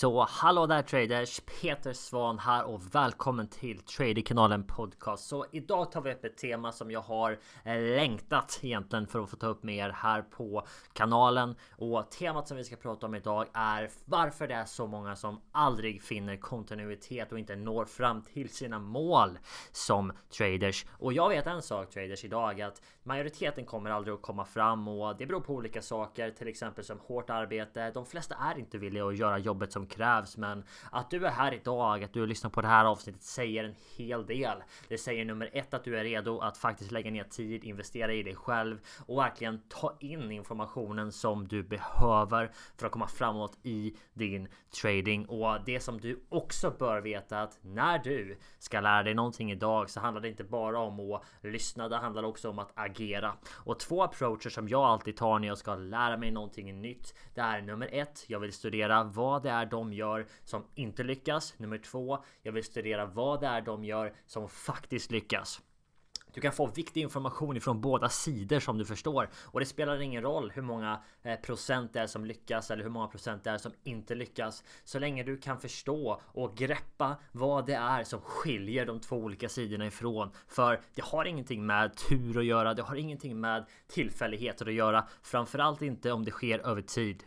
Så hallå där traders! Peter Svan här och välkommen till Traderkanalen Podcast. Så idag tar vi upp ett tema som jag har eh, längtat egentligen för att få ta upp med er här på kanalen. Och temat som vi ska prata om idag är varför det är så många som aldrig finner kontinuitet och inte når fram till sina mål som traders. Och jag vet en sak traders idag att majoriteten kommer aldrig att komma fram och det beror på olika saker, till exempel som hårt arbete. De flesta är inte villiga att göra jobbet som krävs. Men att du är här idag, att du lyssnar på det här avsnittet säger en hel del. Det säger nummer ett att du är redo att faktiskt lägga ner tid, investera i dig själv och verkligen ta in informationen som du behöver för att komma framåt i din trading. Och det som du också bör veta att när du ska lära dig någonting idag så handlar det inte bara om att lyssna. Det handlar också om att agera och två approacher som jag alltid tar när jag ska lära mig någonting nytt. Det är nummer ett. Jag vill studera vad det är de gör som inte lyckas. Nummer två, jag vill studera vad det är de gör som faktiskt lyckas. Du kan få viktig information ifrån båda sidor som du förstår och det spelar ingen roll hur många eh, procent det är som lyckas eller hur många procent det är som inte lyckas. Så länge du kan förstå och greppa vad det är som skiljer de två olika sidorna ifrån. För det har ingenting med tur att göra. Det har ingenting med tillfälligheter att göra. Framförallt inte om det sker över tid.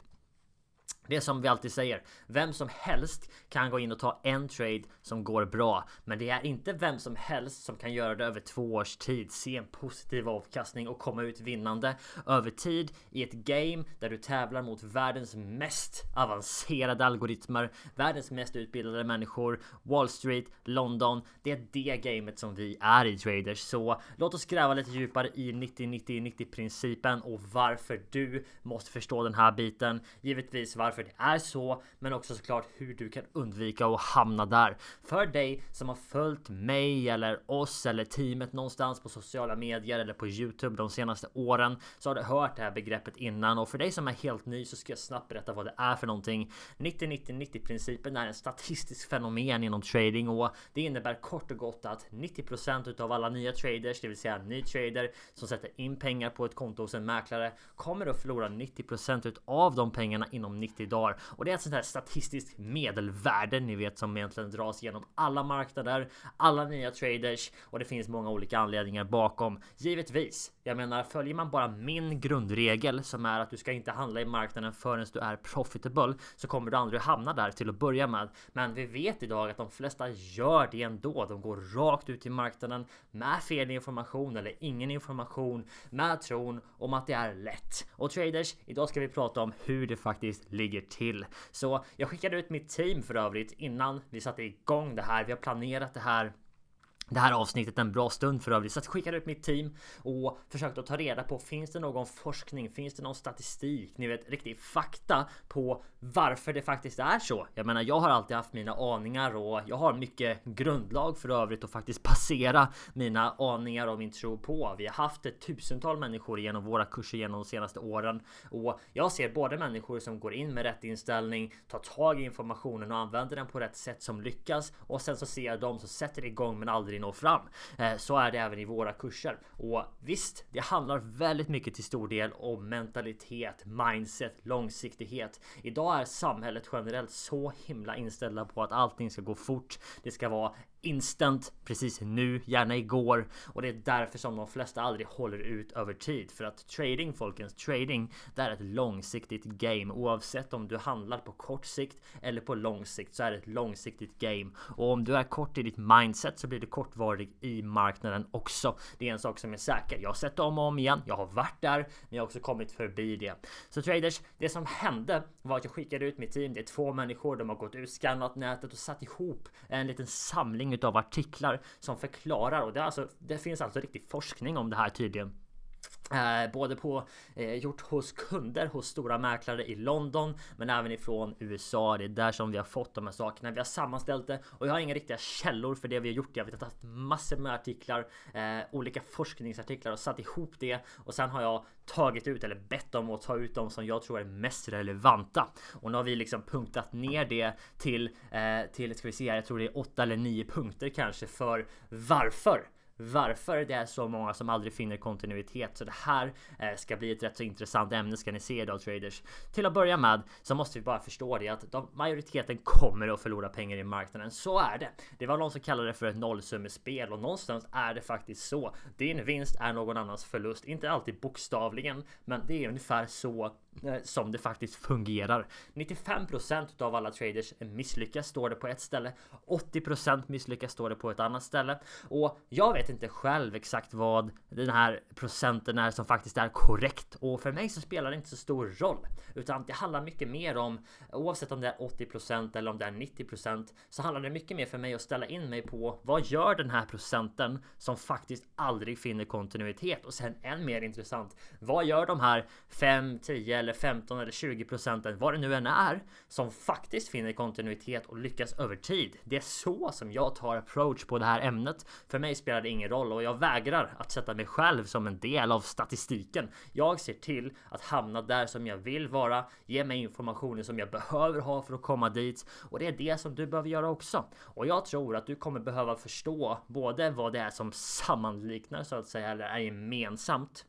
Det är som vi alltid säger. Vem som helst kan gå in och ta en trade som går bra. Men det är inte vem som helst som kan göra det över två års tid. Se en positiv avkastning och komma ut vinnande över tid i ett game där du tävlar mot världens mest avancerade algoritmer. Världens mest utbildade människor. Wall Street, London. Det är det gamet som vi är i traders. Så låt oss gräva lite djupare i 90-90-90 principen och varför du måste förstå den här biten. Givetvis varför varför det är så, men också såklart hur du kan undvika att hamna där. För dig som har följt mig eller oss eller teamet någonstans på sociala medier eller på Youtube de senaste åren så har du hört det här begreppet innan och för dig som är helt ny så ska jag snabbt berätta vad det är för någonting. 90-90-90 principen är en statistisk fenomen inom trading och det innebär kort och gott att 90% utav alla nya traders, det vill säga ny trader som sätter in pengar på ett konto hos en mäklare kommer att förlora 90% utav de pengarna inom 90 90 dagar och det är ett sånt här statistiskt medelvärde ni vet som egentligen dras genom alla marknader, alla nya traders och det finns många olika anledningar bakom. Givetvis, jag menar följer man bara min grundregel som är att du ska inte handla i marknaden förrän du är profitable så kommer du aldrig hamna där till att börja med. Men vi vet idag att de flesta gör det ändå. De går rakt ut i marknaden med fel information eller ingen information med tron om att det är lätt. Och traders, idag ska vi prata om hur det faktiskt ligger ligger till. Så jag skickade ut mitt team för övrigt innan vi satte igång det här. Vi har planerat det här det här avsnittet en bra stund för övrigt. Så jag skickade ut mitt team och försökte att ta reda på finns det någon forskning? Finns det någon statistik? Ni vet riktig fakta på varför det faktiskt är så. Jag menar, jag har alltid haft mina aningar och jag har mycket grundlag för övrigt att faktiskt basera mina aningar och min tro på. Vi har haft ett tusental människor genom våra kurser genom de senaste åren och jag ser både människor som går in med rätt inställning, tar tag i informationen och använder den på rätt sätt som lyckas och sen så ser jag dem som sätter igång men aldrig nå fram. Eh, så är det även i våra kurser. Och visst, det handlar väldigt mycket till stor del om mentalitet, mindset, långsiktighet. Idag är samhället generellt så himla inställda på att allting ska gå fort. Det ska vara instant precis nu, gärna igår och det är därför som de flesta aldrig håller ut över tid för att trading folkens trading det är ett långsiktigt game oavsett om du handlar på kort sikt eller på lång sikt så är det ett långsiktigt game och om du är kort i ditt mindset så blir du kortvarig i marknaden också. Det är en sak som är säker. Jag har sett det om och om igen. Jag har varit där, men jag har också kommit förbi det. Så traders, det som hände var att jag skickade ut mitt team. Det är två människor. De har gått ut, skannat nätet och satt ihop en liten samling samling utav artiklar som förklarar och det, alltså, det finns alltså riktig forskning om det här tydligen. Eh, både på eh, gjort hos kunder hos stora mäklare i London men även ifrån USA. Det är där som vi har fått de här sakerna. Vi har sammanställt det och jag har inga riktiga källor för det vi har gjort. Jag har tagit massor med artiklar, eh, olika forskningsartiklar och satt ihop det och sen har jag tagit ut eller bett dem att ta ut de som jag tror är mest relevanta. Och nu har vi liksom punktat ner det till eh, till ska vi se, här jag tror det är åtta eller nio punkter kanske för varför varför det är så många som aldrig finner kontinuitet. Så det här eh, ska bli ett rätt så intressant ämne ska ni se idag traders. Till att börja med så måste vi bara förstå det att de, majoriteten kommer att förlora pengar i marknaden. Så är det. Det var någon som kallade det för ett nollsummespel och någonstans är det faktiskt så. Din vinst är någon annans förlust. Inte alltid bokstavligen, men det är ungefär så eh, som det faktiskt fungerar. 95% av alla traders misslyckas står det på ett ställe. 80% misslyckas står det på ett annat ställe. Och jag vet inte själv exakt vad den här procenten är som faktiskt är korrekt. Och för mig så spelar det inte så stor roll. Utan det handlar mycket mer om, oavsett om det är 80% eller om det är 90% så handlar det mycket mer för mig att ställa in mig på vad gör den här procenten som faktiskt aldrig finner kontinuitet? Och sen än mer intressant, vad gör de här 5, 10 eller 15 eller 20 procenten, vad det nu än är, som faktiskt finner kontinuitet och lyckas över tid. Det är så som jag tar approach på det här ämnet. För mig spelar det ingen roll och jag vägrar att sätta mig själv som en del av statistiken. Jag ser till att hamna där som jag vill vara, ge mig informationen som jag behöver ha för att komma dit och det är det som du behöver göra också. Och jag tror att du kommer behöva förstå både vad det är som sammanliknar så att säga eller är gemensamt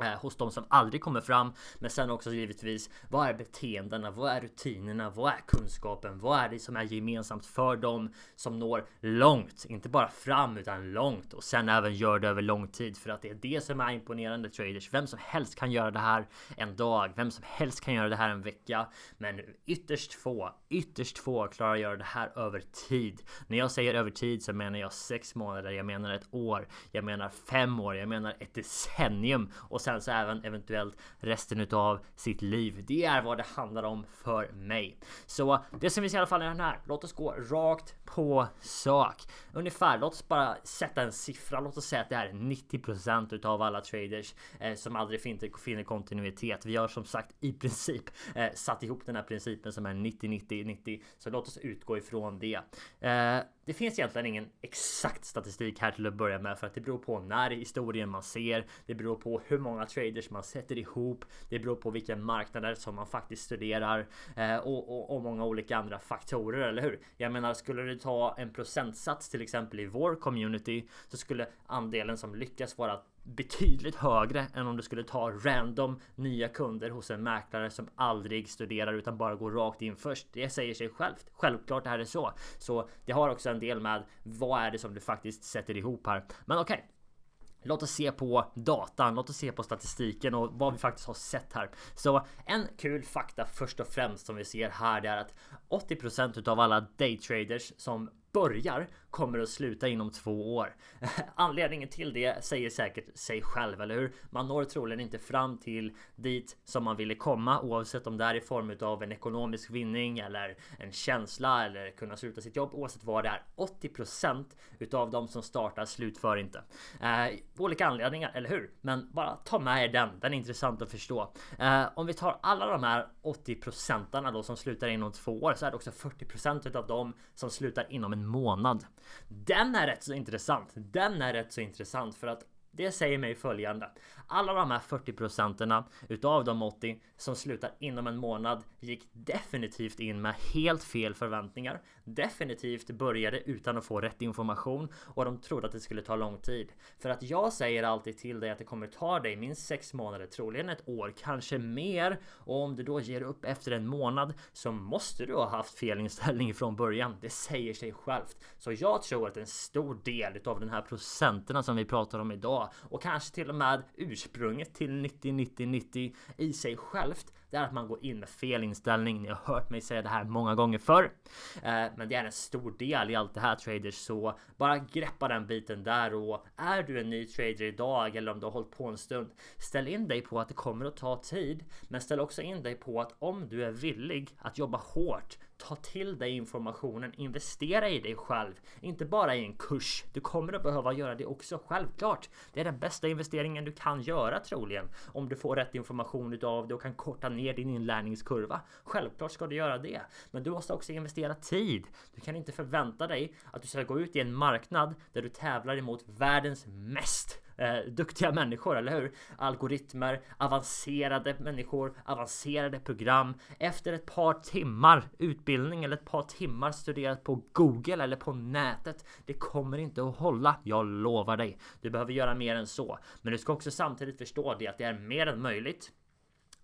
Eh, hos de som aldrig kommer fram. Men sen också givetvis, vad är beteendena? Vad är rutinerna? Vad är kunskapen? Vad är det som är gemensamt för dem som når långt? Inte bara fram utan långt och sen även gör det över lång tid för att det är det som är imponerande traders. Vem som helst kan göra det här en dag, vem som helst kan göra det här en vecka, men ytterst få, ytterst få klarar att göra det här över tid. När jag säger över tid så menar jag sex månader, jag menar ett år, jag menar fem år, jag menar ett decennium och sen så även eventuellt resten utav sitt liv. Det är vad det handlar om för mig. Så det som vi ser i alla fall i den här. Låt oss gå rakt på sak. Ungefär, låt oss bara sätta en siffra. Låt oss säga att det är 90% utav alla traders eh, som aldrig finner, finner kontinuitet. Vi har som sagt i princip eh, satt ihop den här principen som är 90 90 90. Så låt oss utgå ifrån det. Eh, det finns egentligen ingen exakt statistik här till att börja med för att det beror på när i historien man ser. Det beror på hur många traders man sätter ihop. Det beror på vilka marknader som man faktiskt studerar eh, och, och, och, många olika andra faktorer, eller hur? Jag menar, skulle du ta en procentsats till exempel i vår community så skulle andelen som lyckas vara betydligt högre än om du skulle ta random nya kunder hos en mäklare som aldrig studerar utan bara går rakt in först. Det säger sig självt. Självklart är det så. Så det har också en del med vad är det som du faktiskt sätter ihop här. Men okej. Okay. Låt oss se på datan, låt oss se på statistiken och vad vi faktiskt har sett här. Så en kul fakta först och främst som vi ser här det är att 80% av alla daytraders som börjar kommer att sluta inom två år. Anledningen till det säger säkert sig själv, eller hur? Man når troligen inte fram till dit som man ville komma oavsett om det är i form av en ekonomisk vinning eller en känsla eller kunna sluta sitt jobb oavsett vad det är. 80% utav de som startar slutför inte. Eh, olika anledningar, eller hur? Men bara ta med er den. Den är intressant att förstå. Eh, om vi tar alla de här 80 procentarna då som slutar inom två år så är det också 40% utav dem som slutar inom en månad. Den är rätt så intressant. Den är rätt så intressant för att det säger mig följande. Alla de här 40 procenterna utav de 80 som slutar inom en månad gick definitivt in med helt fel förväntningar. Definitivt började utan att få rätt information och de trodde att det skulle ta lång tid. För att jag säger alltid till dig att det kommer ta dig minst 6 månader, troligen ett år, kanske mer. Och om du då ger upp efter en månad så måste du ha haft fel inställning från början. Det säger sig självt. Så jag tror att en stor del utav den här procenterna som vi pratar om idag och kanske till och med ursprunget till 90 90 90 i sig självt det är att man går in med fel inställning. Ni har hört mig säga det här många gånger förr. Eh, men det är en stor del i allt det här traders så bara greppa den biten där och är du en ny trader idag eller om du har hållit på en stund. Ställ in dig på att det kommer att ta tid, men ställ också in dig på att om du är villig att jobba hårt Ta till dig informationen, investera i dig själv, inte bara i en kurs. Du kommer att behöva göra det också, självklart. Det är den bästa investeringen du kan göra troligen om du får rätt information utav det och kan korta ner din inlärningskurva. Självklart ska du göra det, men du måste också investera tid. Du kan inte förvänta dig att du ska gå ut i en marknad där du tävlar emot världens mest eh, duktiga människor, eller hur? Algoritmer, avancerade människor, avancerade program. Efter ett par timmar utbildning eller ett par timmar studerat på Google eller på nätet. Det kommer inte att hålla. Jag lovar dig. Du behöver göra mer än så. Men du ska också samtidigt förstå det att det är mer än möjligt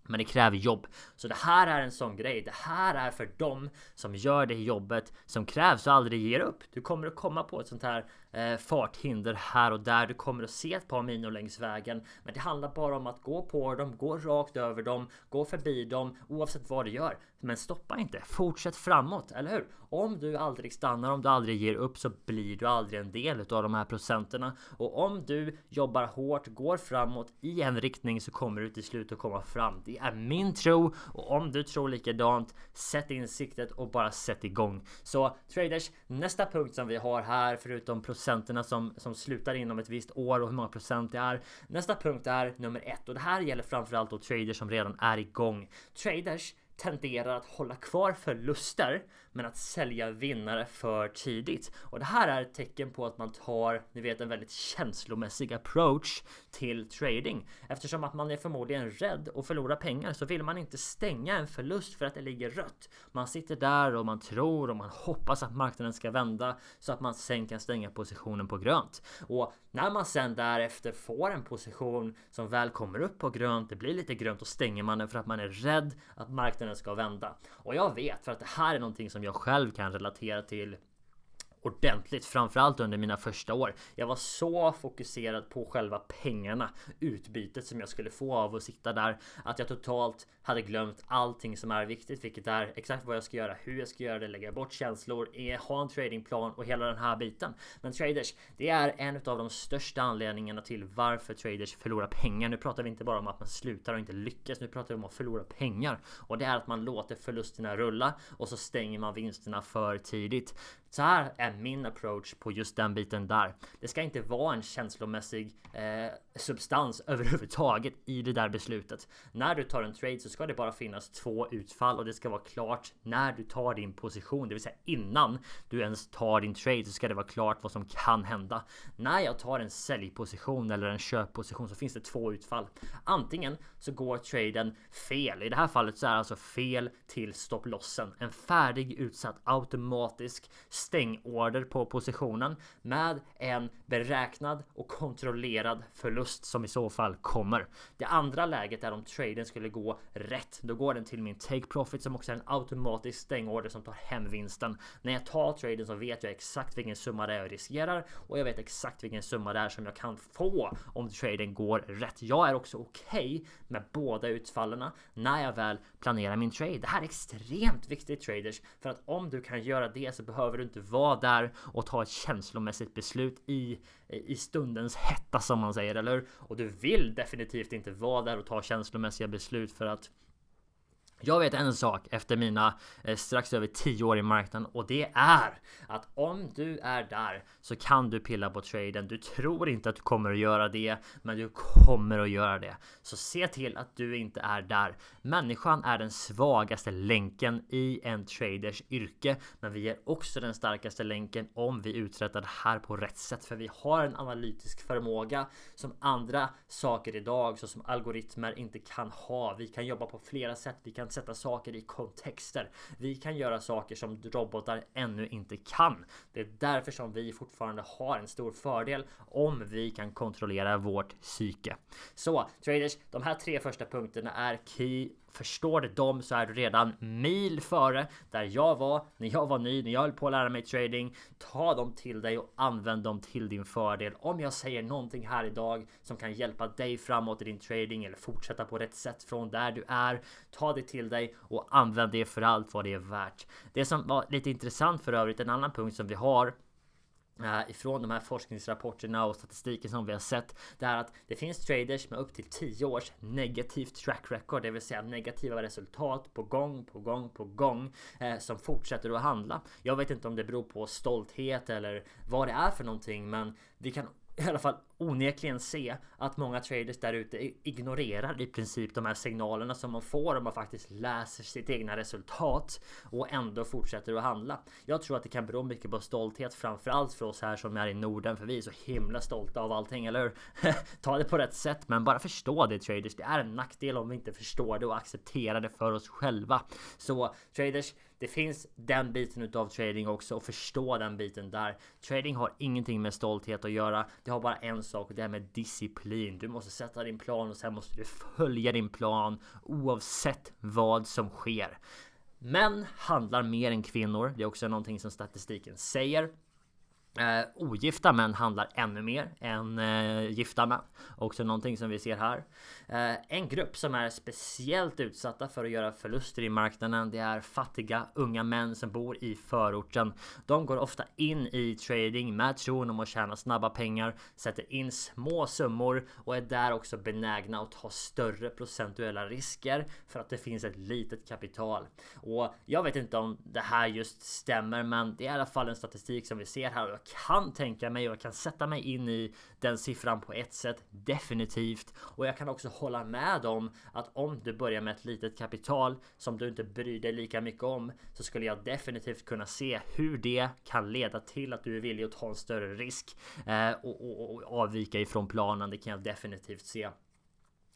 men det kräver jobb. Så det här är en sån grej. Det här är för dem som gör det jobbet som krävs och aldrig ger upp. Du kommer att komma på ett sånt här eh, farthinder här och där. Du kommer att se ett par minor längs vägen. Men det handlar bara om att gå på dem, gå rakt över dem, gå förbi dem oavsett vad du gör. Men stoppa inte. Fortsätt framåt, eller hur? Om du aldrig stannar, om du aldrig ger upp så blir du aldrig en del av de här procenterna. Och om du jobbar hårt, går framåt i en riktning så kommer du till slut att komma fram. Det är min tro och om du tror likadant, sätt in siktet och bara sätt igång. Så traders, nästa punkt som vi har här förutom procenterna som, som slutar inom ett visst år och hur många procent det är. Nästa punkt är nummer ett och det här gäller framförallt då traders som redan är igång. Traders tenderar att hålla kvar förluster men att sälja vinnare för tidigt. Och det här är ett tecken på att man tar, ni vet, en väldigt känslomässig approach till trading. Eftersom att man är förmodligen rädd att förlora pengar så vill man inte stänga en förlust för att det ligger rött. Man sitter där och man tror och man hoppas att marknaden ska vända så att man sen kan stänga positionen på grönt. Och när man sen därefter får en position som väl kommer upp på grönt, det blir lite grönt och stänger man den för att man är rädd att marknaden ska vända. Och jag vet för att det här är någonting som jag själv kan relatera till ordentligt, framförallt under mina första år. Jag var så fokuserad på själva pengarna, utbytet som jag skulle få av att sitta där, att jag totalt hade glömt allting som är viktigt, vilket är exakt vad jag ska göra, hur jag ska göra det, lägga bort känslor, eh, ha en tradingplan och hela den här biten. Men traders, det är en av de största anledningarna till varför traders förlorar pengar. Nu pratar vi inte bara om att man slutar och inte lyckas, nu pratar vi om att förlora pengar och det är att man låter förlusterna rulla och så stänger man vinsterna för tidigt. Så här är min approach på just den biten där. Det ska inte vara en känslomässig eh, substans överhuvudtaget i det där beslutet. När du tar en trade så ska det bara finnas två utfall och det ska vara klart när du tar din position, det vill säga innan du ens tar din trade så ska det vara klart vad som kan hända. När jag tar en säljposition eller en köpposition så finns det två utfall. Antingen så går traden fel. I det här fallet så är det alltså fel till stopplossen. En färdig utsatt automatisk stängorder på positionen med en beräknad och kontrollerad förlust som i så fall kommer. Det andra läget är om traden skulle gå rätt. Då går den till min take profit som också är en automatisk stängorder som tar hem vinsten. När jag tar traden så vet jag exakt vilken summa det är jag riskerar och jag vet exakt vilken summa det är som jag kan få om traden går rätt. Jag är också okej okay med båda utfallen när jag väl planerar min trade. Det här är extremt viktigt traders för att om du kan göra det så behöver du inte vara där och ta ett känslomässigt beslut i, i stundens hetta som man säger, eller hur? Och du vill definitivt inte vara där och ta känslomässiga beslut för att jag vet en sak efter mina eh, strax över 10 år i marknaden och det är att om du är där så kan du pilla på traden. Du tror inte att du kommer att göra det, men du kommer att göra det. Så se till att du inte är där. Människan är den svagaste länken i en traders yrke, men vi är också den starkaste länken om vi uträttar det här på rätt sätt, för vi har en analytisk förmåga som andra saker idag, såsom algoritmer, inte kan ha. Vi kan jobba på flera sätt. Vi kan kan sätta saker i kontexter. Vi kan göra saker som robotar ännu inte kan. Det är därför som vi fortfarande har en stor fördel om vi kan kontrollera vårt psyke. Så traders, de här tre första punkterna är key Förstår du dem så är du redan mil före där jag var när jag var ny, när jag höll på att lära mig trading. Ta dem till dig och använd dem till din fördel. Om jag säger någonting här idag som kan hjälpa dig framåt i din trading eller fortsätta på rätt sätt från där du är. Ta det till dig och använd det för allt vad det är värt. Det som var lite intressant för övrigt, en annan punkt som vi har Eh, ifrån de här forskningsrapporterna och statistiken som vi har sett. Det är att det finns traders med upp till 10 års negativt track record, det vill säga negativa resultat på gång, på gång, på gång eh, som fortsätter att handla. Jag vet inte om det beror på stolthet eller vad det är för någonting, men vi kan i alla fall onekligen se att många traders där ute ignorerar i princip de här signalerna som man får om man faktiskt läser sitt egna resultat och ändå fortsätter att handla. Jag tror att det kan bero mycket på stolthet, framförallt för oss här som är i Norden, för vi är så himla stolta av allting, eller hur? Ta det på rätt sätt, men bara förstå det traders. Det är en nackdel om vi inte förstår det och accepterar det för oss själva. Så traders, det finns den biten utav trading också och förstå den biten där. Trading har ingenting med stolthet att göra. Det har bara en sak och det här med disciplin. Du måste sätta din plan och sen måste du följa din plan oavsett vad som sker. Män handlar mer än kvinnor. Det är också någonting som statistiken säger. Eh, ogifta män handlar ännu mer än eh, gifta män. Också någonting som vi ser här. Eh, en grupp som är speciellt utsatta för att göra förluster i marknaden. Det är fattiga unga män som bor i förorten. De går ofta in i trading med tron om att tjäna snabba pengar, sätter in små summor och är där också benägna att ta större procentuella risker för att det finns ett litet kapital. Och jag vet inte om det här just stämmer, men det är i alla fall en statistik som vi ser här kan tänka mig och jag kan sätta mig in i den siffran på ett sätt definitivt. Och jag kan också hålla med om att om du börjar med ett litet kapital som du inte bryr dig lika mycket om så skulle jag definitivt kunna se hur det kan leda till att du är villig att ta en större risk eh, och, och, och avvika ifrån planen. Det kan jag definitivt se.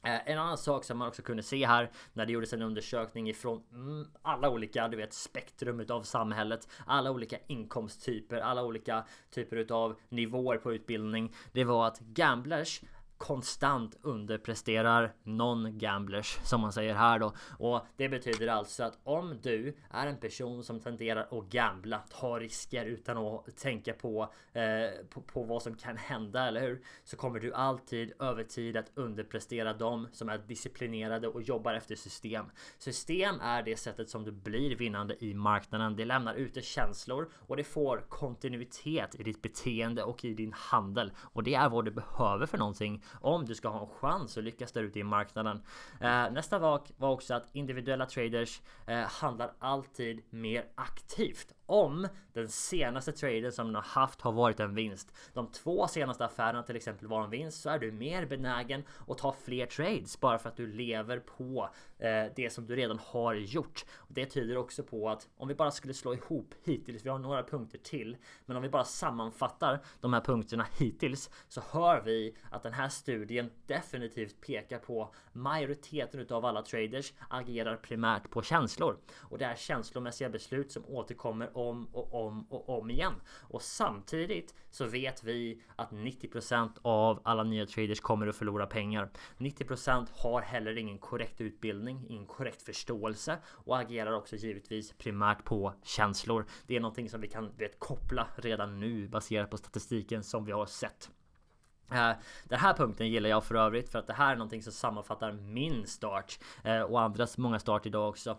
Eh, en annan sak som man också kunde se här när det gjordes en undersökning ifrån mm, alla olika, du vet, spektrum utav samhället, alla olika inkomsttyper, alla olika typer utav nivåer på utbildning. Det var att gamblers konstant underpresterar non-gamblers som man säger här då. Och det betyder alltså att om du är en person som tenderar att gambla, ta risker utan att tänka på, eh, på, på, vad som kan hända, eller hur? Så kommer du alltid över tid att underprestera dem som är disciplinerade och jobbar efter system. System är det sättet som du blir vinnande i marknaden. Det lämnar ute känslor och det får kontinuitet i ditt beteende och i din handel. Och det är vad du behöver för någonting om du ska ha en chans att lyckas där ute i marknaden. Eh, nästa vak var också att individuella traders eh, handlar alltid mer aktivt om den senaste traden som du har haft har varit en vinst. De två senaste affärerna till exempel var en vinst så är du mer benägen att ta fler trades bara för att du lever på eh, det som du redan har gjort. Och det tyder också på att om vi bara skulle slå ihop hittills, vi har några punkter till, men om vi bara sammanfattar de här punkterna hittills så hör vi att den här studien definitivt pekar på majoriteten utav alla traders agerar primärt på känslor och det är känslomässiga beslut som återkommer om och om och om igen. Och samtidigt så vet vi att 90% av alla nya traders kommer att förlora pengar. 90% har heller ingen korrekt utbildning, ingen korrekt förståelse och agerar också givetvis primärt på känslor. Det är någonting som vi kan vet, koppla redan nu baserat på statistiken som vi har sett. Eh, den här punkten gillar jag för övrigt för att det här är någonting som sammanfattar min start eh, och andras många start idag också.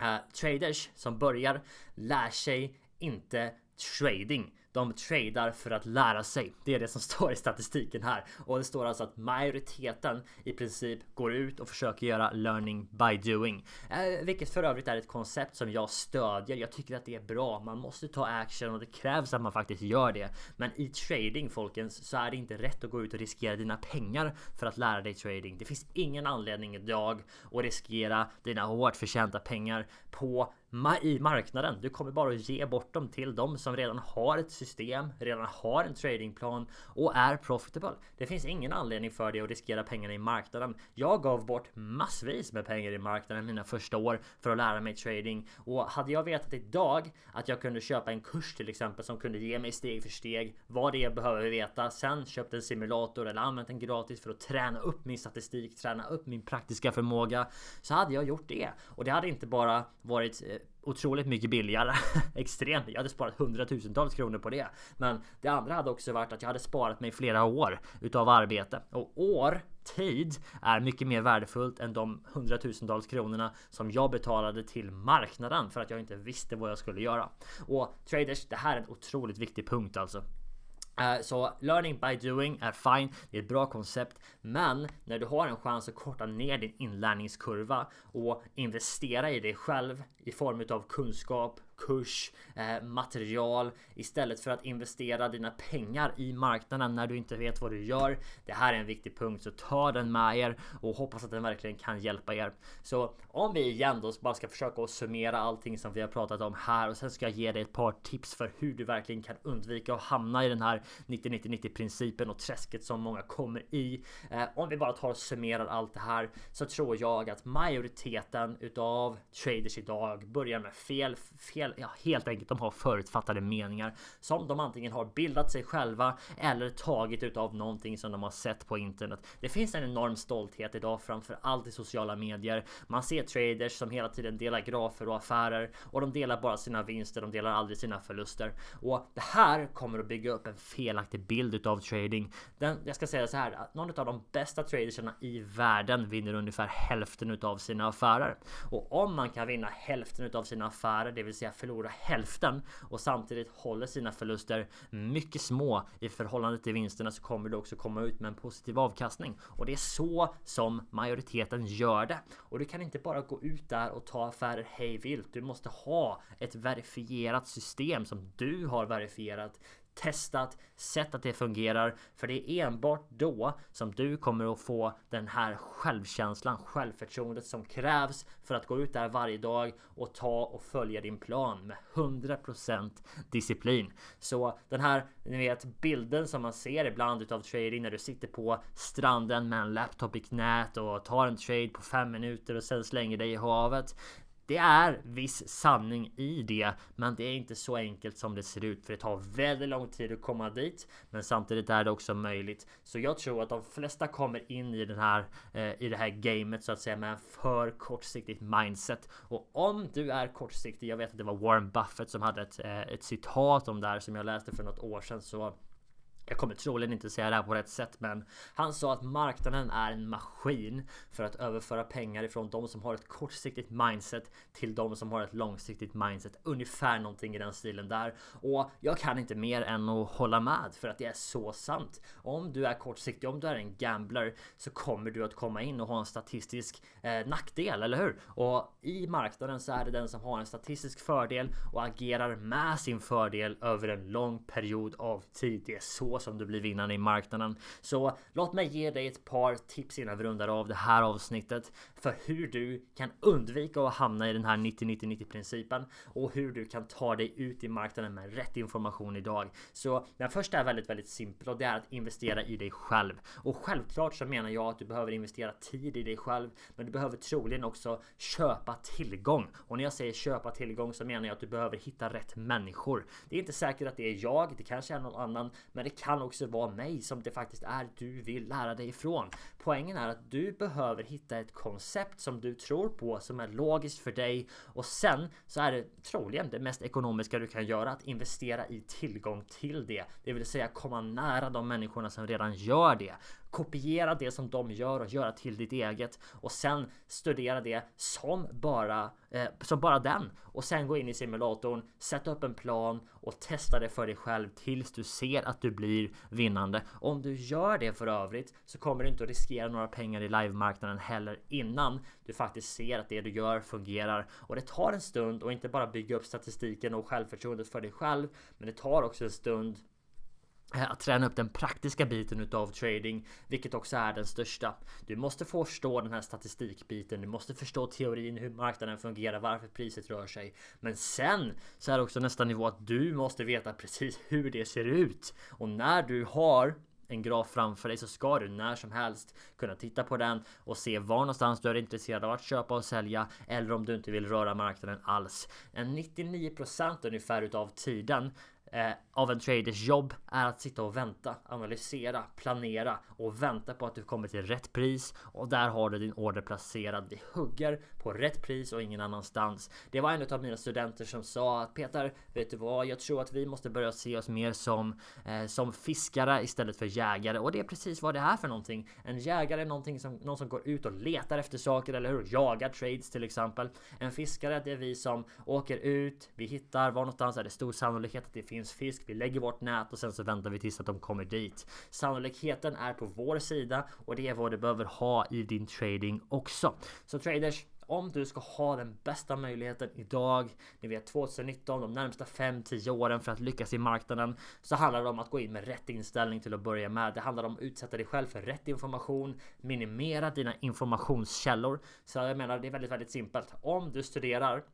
Eh, traders som börjar lär sig inte trading. De tradar för att lära sig. Det är det som står i statistiken här. Och det står alltså att majoriteten i princip går ut och försöker göra learning by doing. Eh, vilket för övrigt är ett koncept som jag stödjer. Jag tycker att det är bra. Man måste ta action och det krävs att man faktiskt gör det. Men i trading folkens så är det inte rätt att gå ut och riskera dina pengar för att lära dig trading. Det finns ingen anledning idag att riskera dina hårt förtjänta pengar på i marknaden. Du kommer bara att ge bort dem till dem som redan har ett system, redan har en tradingplan och är profitable. Det finns ingen anledning för dig att riskera pengarna i marknaden. Jag gav bort massvis med pengar i marknaden mina första år för att lära mig trading och hade jag vetat idag att jag kunde köpa en kurs till exempel som kunde ge mig steg för steg vad det är jag behöver veta. Sen köpt en simulator eller använt den gratis för att träna upp min statistik, träna upp min praktiska förmåga så hade jag gjort det och det hade inte bara varit eh, otroligt mycket billigare. Extremt. Jag hade sparat hundratusentals kronor på det. Men det andra hade också varit att jag hade sparat mig flera år utav arbete. Och år, tid, är mycket mer värdefullt än de hundratusentals kronorna som jag betalade till marknaden för att jag inte visste vad jag skulle göra. Och traders, det här är en otroligt viktig punkt alltså. Eh, så learning by doing är fine, det är ett bra koncept. Men när du har en chans att korta ner din inlärningskurva och investera i dig själv i form av kunskap, kurs, eh, material istället för att investera dina pengar i marknaden när du inte vet vad du gör. Det här är en viktig punkt så ta den med er och hoppas att den verkligen kan hjälpa er. Så om vi igen då bara ska försöka att summera allting som vi har pratat om här och sen ska jag ge dig ett par tips för hur du verkligen kan undvika att hamna i den här 90-90-90 principen och träsket som många kommer i. Eh, om vi bara tar och summerar allt det här så tror jag att majoriteten utav traders idag börjar med fel, fel hel, ja, helt enkelt de har förutfattade meningar som de antingen har bildat sig själva eller tagit utav någonting som de har sett på internet. Det finns en enorm stolthet idag framför allt i sociala medier. Man ser traders som hela tiden delar grafer och affärer och de delar bara sina vinster. De delar aldrig sina förluster och det här kommer att bygga upp en felaktig bild utav trading. Den, jag ska säga så här att någon av de bästa tradersarna i världen vinner ungefär hälften utav sina affärer och om man kan vinna hälften utav sina affärer, det vill säga förlora hälften och samtidigt håller sina förluster mycket små i förhållande till vinsterna så kommer du också komma ut med en positiv avkastning. Och det är så som majoriteten gör det. Och du kan inte bara gå ut där och ta affärer hej vilt. Du måste ha ett verifierat system som du har verifierat testat, sett att det fungerar. För det är enbart då som du kommer att få den här självkänslan, självförtroendet som krävs för att gå ut där varje dag och ta och följa din plan med 100% disciplin. Så den här, ni vet bilden som man ser ibland utav trading när du sitter på stranden med en laptop i knät och tar en trade på fem minuter och sen slänger dig i havet. Det är viss sanning i det, men det är inte så enkelt som det ser ut för det tar väldigt lång tid att komma dit. Men samtidigt är det också möjligt. Så jag tror att de flesta kommer in i den här eh, i det här gamet så att säga med en för kortsiktigt mindset. Och om du är kortsiktig, jag vet att det var Warren Buffett som hade ett, eh, ett citat om det här som jag läste för något år sedan så jag kommer troligen inte säga det här på rätt sätt men han sa att marknaden är en maskin för att överföra pengar ifrån de som har ett kortsiktigt mindset till de som har ett långsiktigt mindset. Ungefär någonting i den stilen där. Och jag kan inte mer än att hålla med för att det är så sant. Om du är kortsiktig, om du är en gambler så kommer du att komma in och ha en statistisk eh, nackdel, eller hur? Och i marknaden så är det den som har en statistisk fördel och agerar med sin fördel över en lång period av tid. Det är så som du blir vinnaren i marknaden. Så låt mig ge dig ett par tips innan vi rundar av det här avsnittet för hur du kan undvika att hamna i den här 90-90-90 principen och hur du kan ta dig ut i marknaden med rätt information idag. Så den första är väldigt, väldigt simpel och det är att investera i dig själv. Och självklart så menar jag att du behöver investera tid i dig själv, men du behöver troligen också köpa tillgång. Och när jag säger köpa tillgång så menar jag att du behöver hitta rätt människor. Det är inte säkert att det är jag, det kanske är någon annan, men det kan också vara mig som det faktiskt är du vill lära dig ifrån. Poängen är att du behöver hitta ett koncept som du tror på som är logiskt för dig och sen så är det troligen det mest ekonomiska du kan göra att investera i tillgång till det. Det vill säga komma nära de människorna som redan gör det kopiera det som de gör och göra till ditt eget och sen studera det som bara eh, som bara den och sen gå in i simulatorn, sätta upp en plan och testa det för dig själv tills du ser att du blir vinnande. Om du gör det för övrigt så kommer du inte att riskera några pengar i livemarknaden heller innan du faktiskt ser att det du gör fungerar och det tar en stund och inte bara bygga upp statistiken och självförtroendet för dig själv, men det tar också en stund Eh, att träna upp den praktiska biten utav trading, vilket också är den största. Du måste förstå den här statistikbiten, du måste förstå teorin, hur marknaden fungerar, varför priset rör sig. Men sen så är det också nästa nivå att du måste veta precis hur det ser ut. Och när du har en graf framför dig så ska du när som helst kunna titta på den och se var någonstans du är intresserad av att köpa och sälja eller om du inte vill röra marknaden alls. En 99% ungefär utav tiden eh, av en traders jobb är att sitta och vänta, analysera, planera och vänta på att du kommer till rätt pris och där har du din order placerad. Vi hugger på rätt pris och ingen annanstans. Det var en av mina studenter som sa att Peter, vet du vad? Jag tror att vi måste börja se oss mer som eh, som fiskare istället för jägare och det är precis vad det är för någonting. En jägare är någonting som någon som går ut och letar efter saker eller hur? Jagar trades till exempel. En fiskare det är vi som åker ut. Vi hittar var någonstans är det stor sannolikhet att det finns finns fisk. Vi lägger vårt nät och sen så väntar vi tills att de kommer dit. Sannolikheten är på vår sida och det är vad du behöver ha i din trading också. Så traders, om du ska ha den bästa möjligheten idag, ni vet 2019, de närmsta 5-10 åren för att lyckas i marknaden, så handlar det om att gå in med rätt inställning till att börja med. Det handlar om att utsätta dig själv för rätt information, minimera dina informationskällor. Så jag menar, det är väldigt, väldigt simpelt. Om du studerar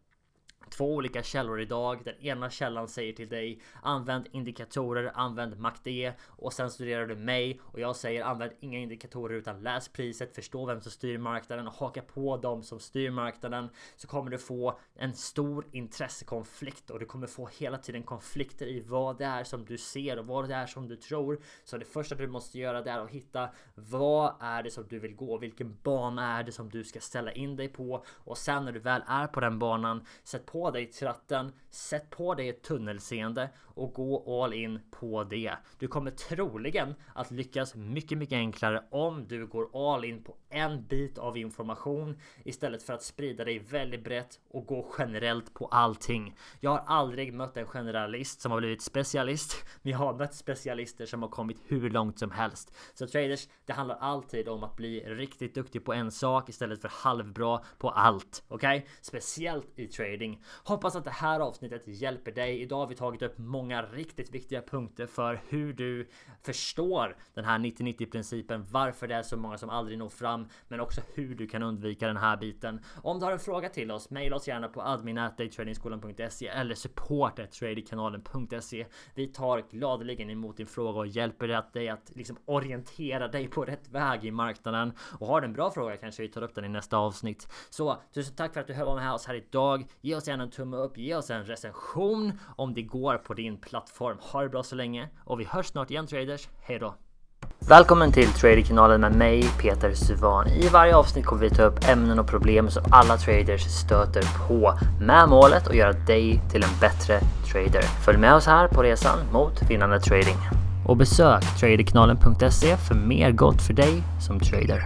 två olika källor idag. Den ena källan säger till dig använd indikatorer, använd MACD och sen studerar du mig och jag säger använd inga indikatorer utan läs priset, förstå vem som styr marknaden och haka på dem som styr marknaden så kommer du få en stor intressekonflikt och du kommer få hela tiden konflikter i vad det är som du ser och vad det är som du tror. Så det första du måste göra det är att hitta vad är det som du vill gå? Vilken bana är det som du ska ställa in dig på? Och sen när du väl är på den banan, sätt på dig tratten, sätt på dig ett tunnelseende och gå all in på det. Du kommer troligen att lyckas mycket, mycket enklare om du går all in på en bit av information istället för att sprida dig väldigt brett och gå generellt på allting. Jag har aldrig mött en generalist som har blivit specialist, men jag har mött specialister som har kommit hur långt som helst. Så traders, det handlar alltid om att bli riktigt duktig på en sak istället för halvbra på allt. Okej? Okay? Speciellt i trading. Hoppas att det här avsnittet hjälper dig. Idag har vi tagit upp många riktigt viktiga punkter för hur du förstår den här 90-90 principen, varför det är så många som aldrig når fram, men också hur du kan undvika den här biten. Om du har en fråga till oss, mejla oss gärna på admin.daytradingskolan.se eller support.tradingkanalen.se. Vi tar gladeligen emot din fråga och hjälper dig att liksom orientera dig på rätt väg i marknaden. Och har du en bra fråga kanske vi tar upp den i nästa avsnitt. Så tusen tack för att du var med oss här idag. Ge oss gärna en tumme upp, ge oss en recension om det går på din plattform. Ha det bra så länge och vi hörs snart igen traders. Hej då! Välkommen till Traderkanalen med mig Peter Suvan. I varje avsnitt kommer vi ta upp ämnen och problem som alla traders stöter på med målet att göra dig till en bättre trader. Följ med oss här på resan mot vinnande trading. Och besök traderkanalen.se för mer gott för dig som trader.